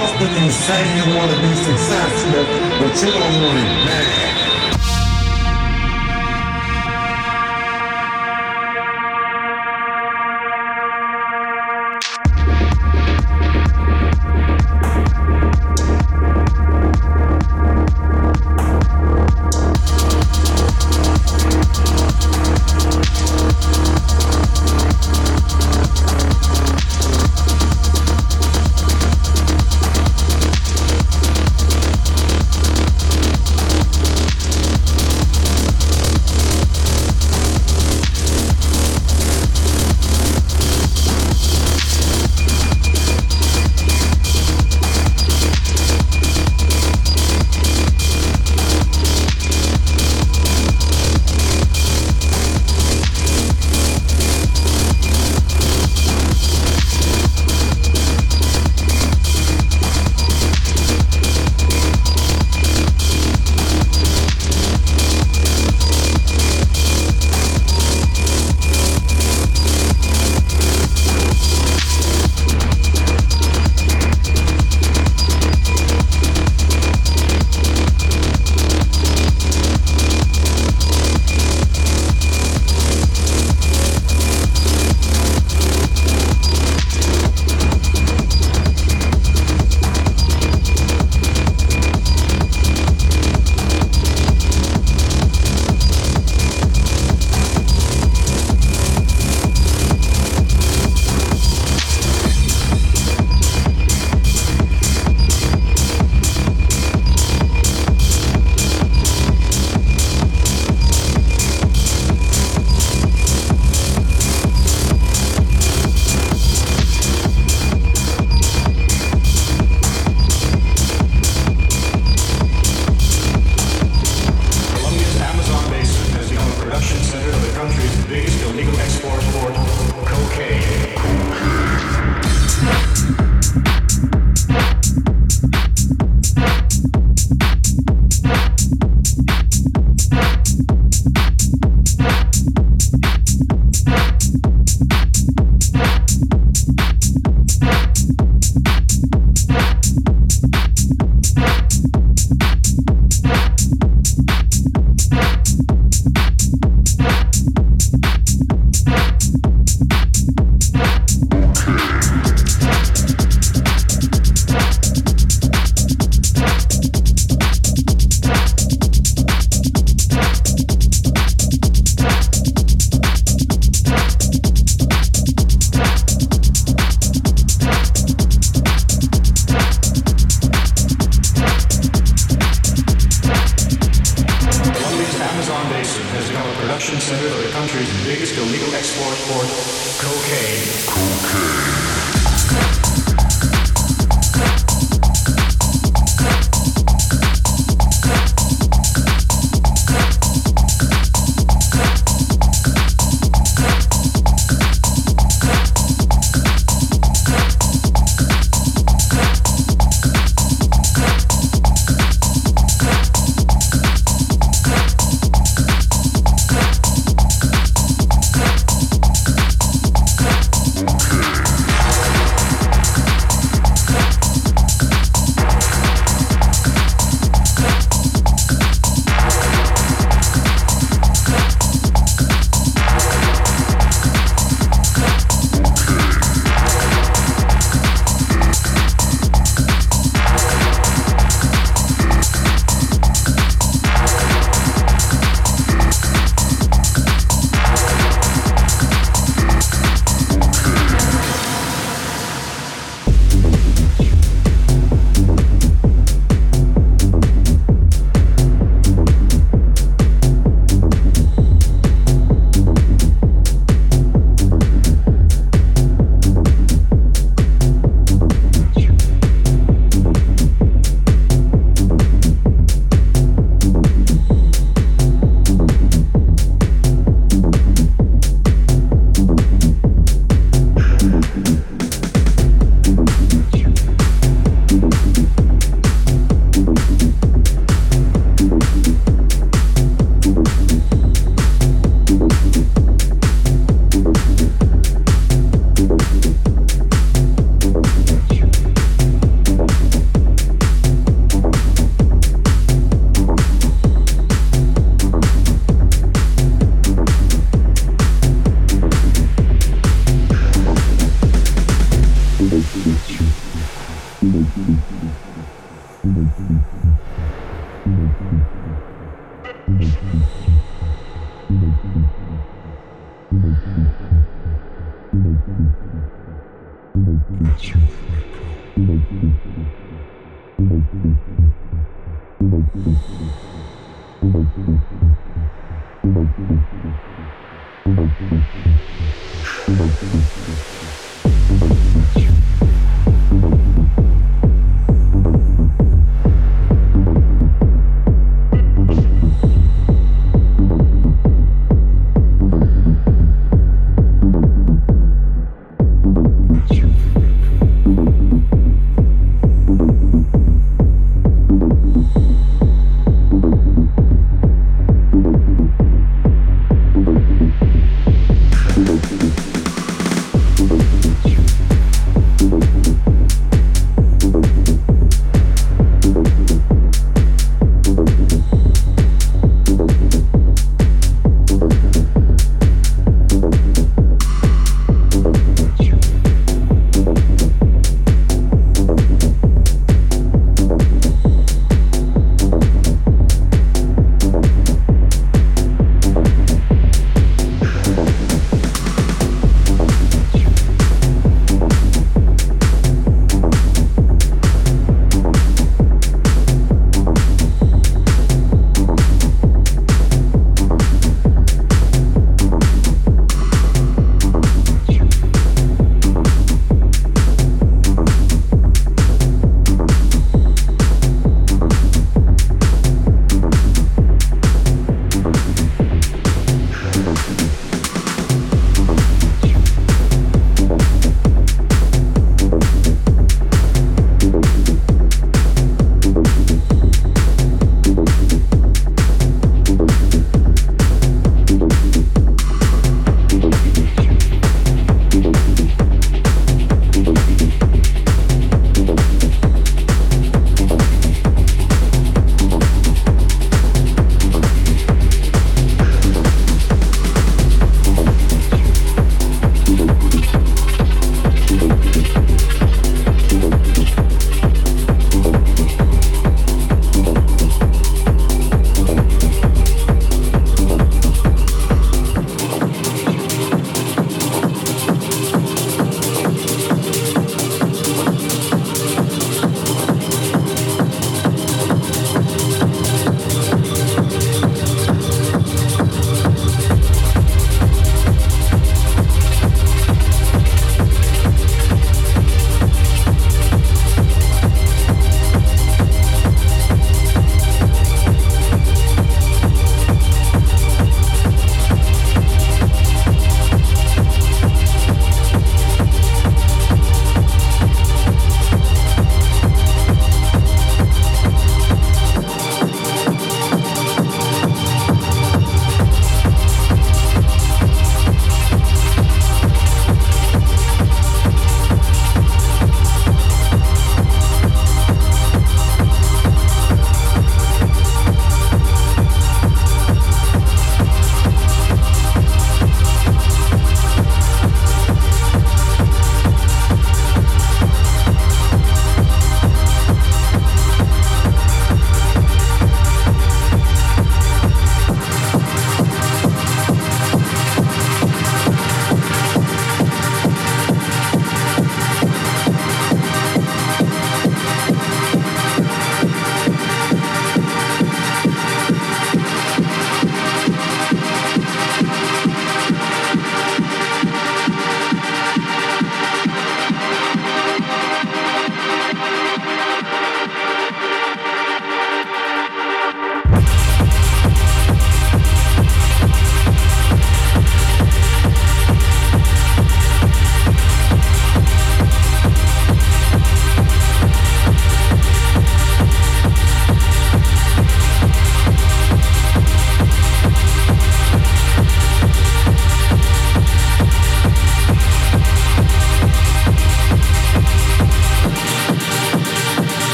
Austin is saying you want to be successful, but you don't want it bad.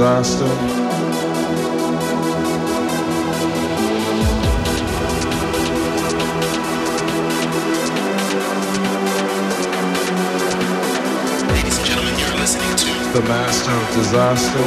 Disaster. Ladies and gentlemen, you're listening to the master of disaster,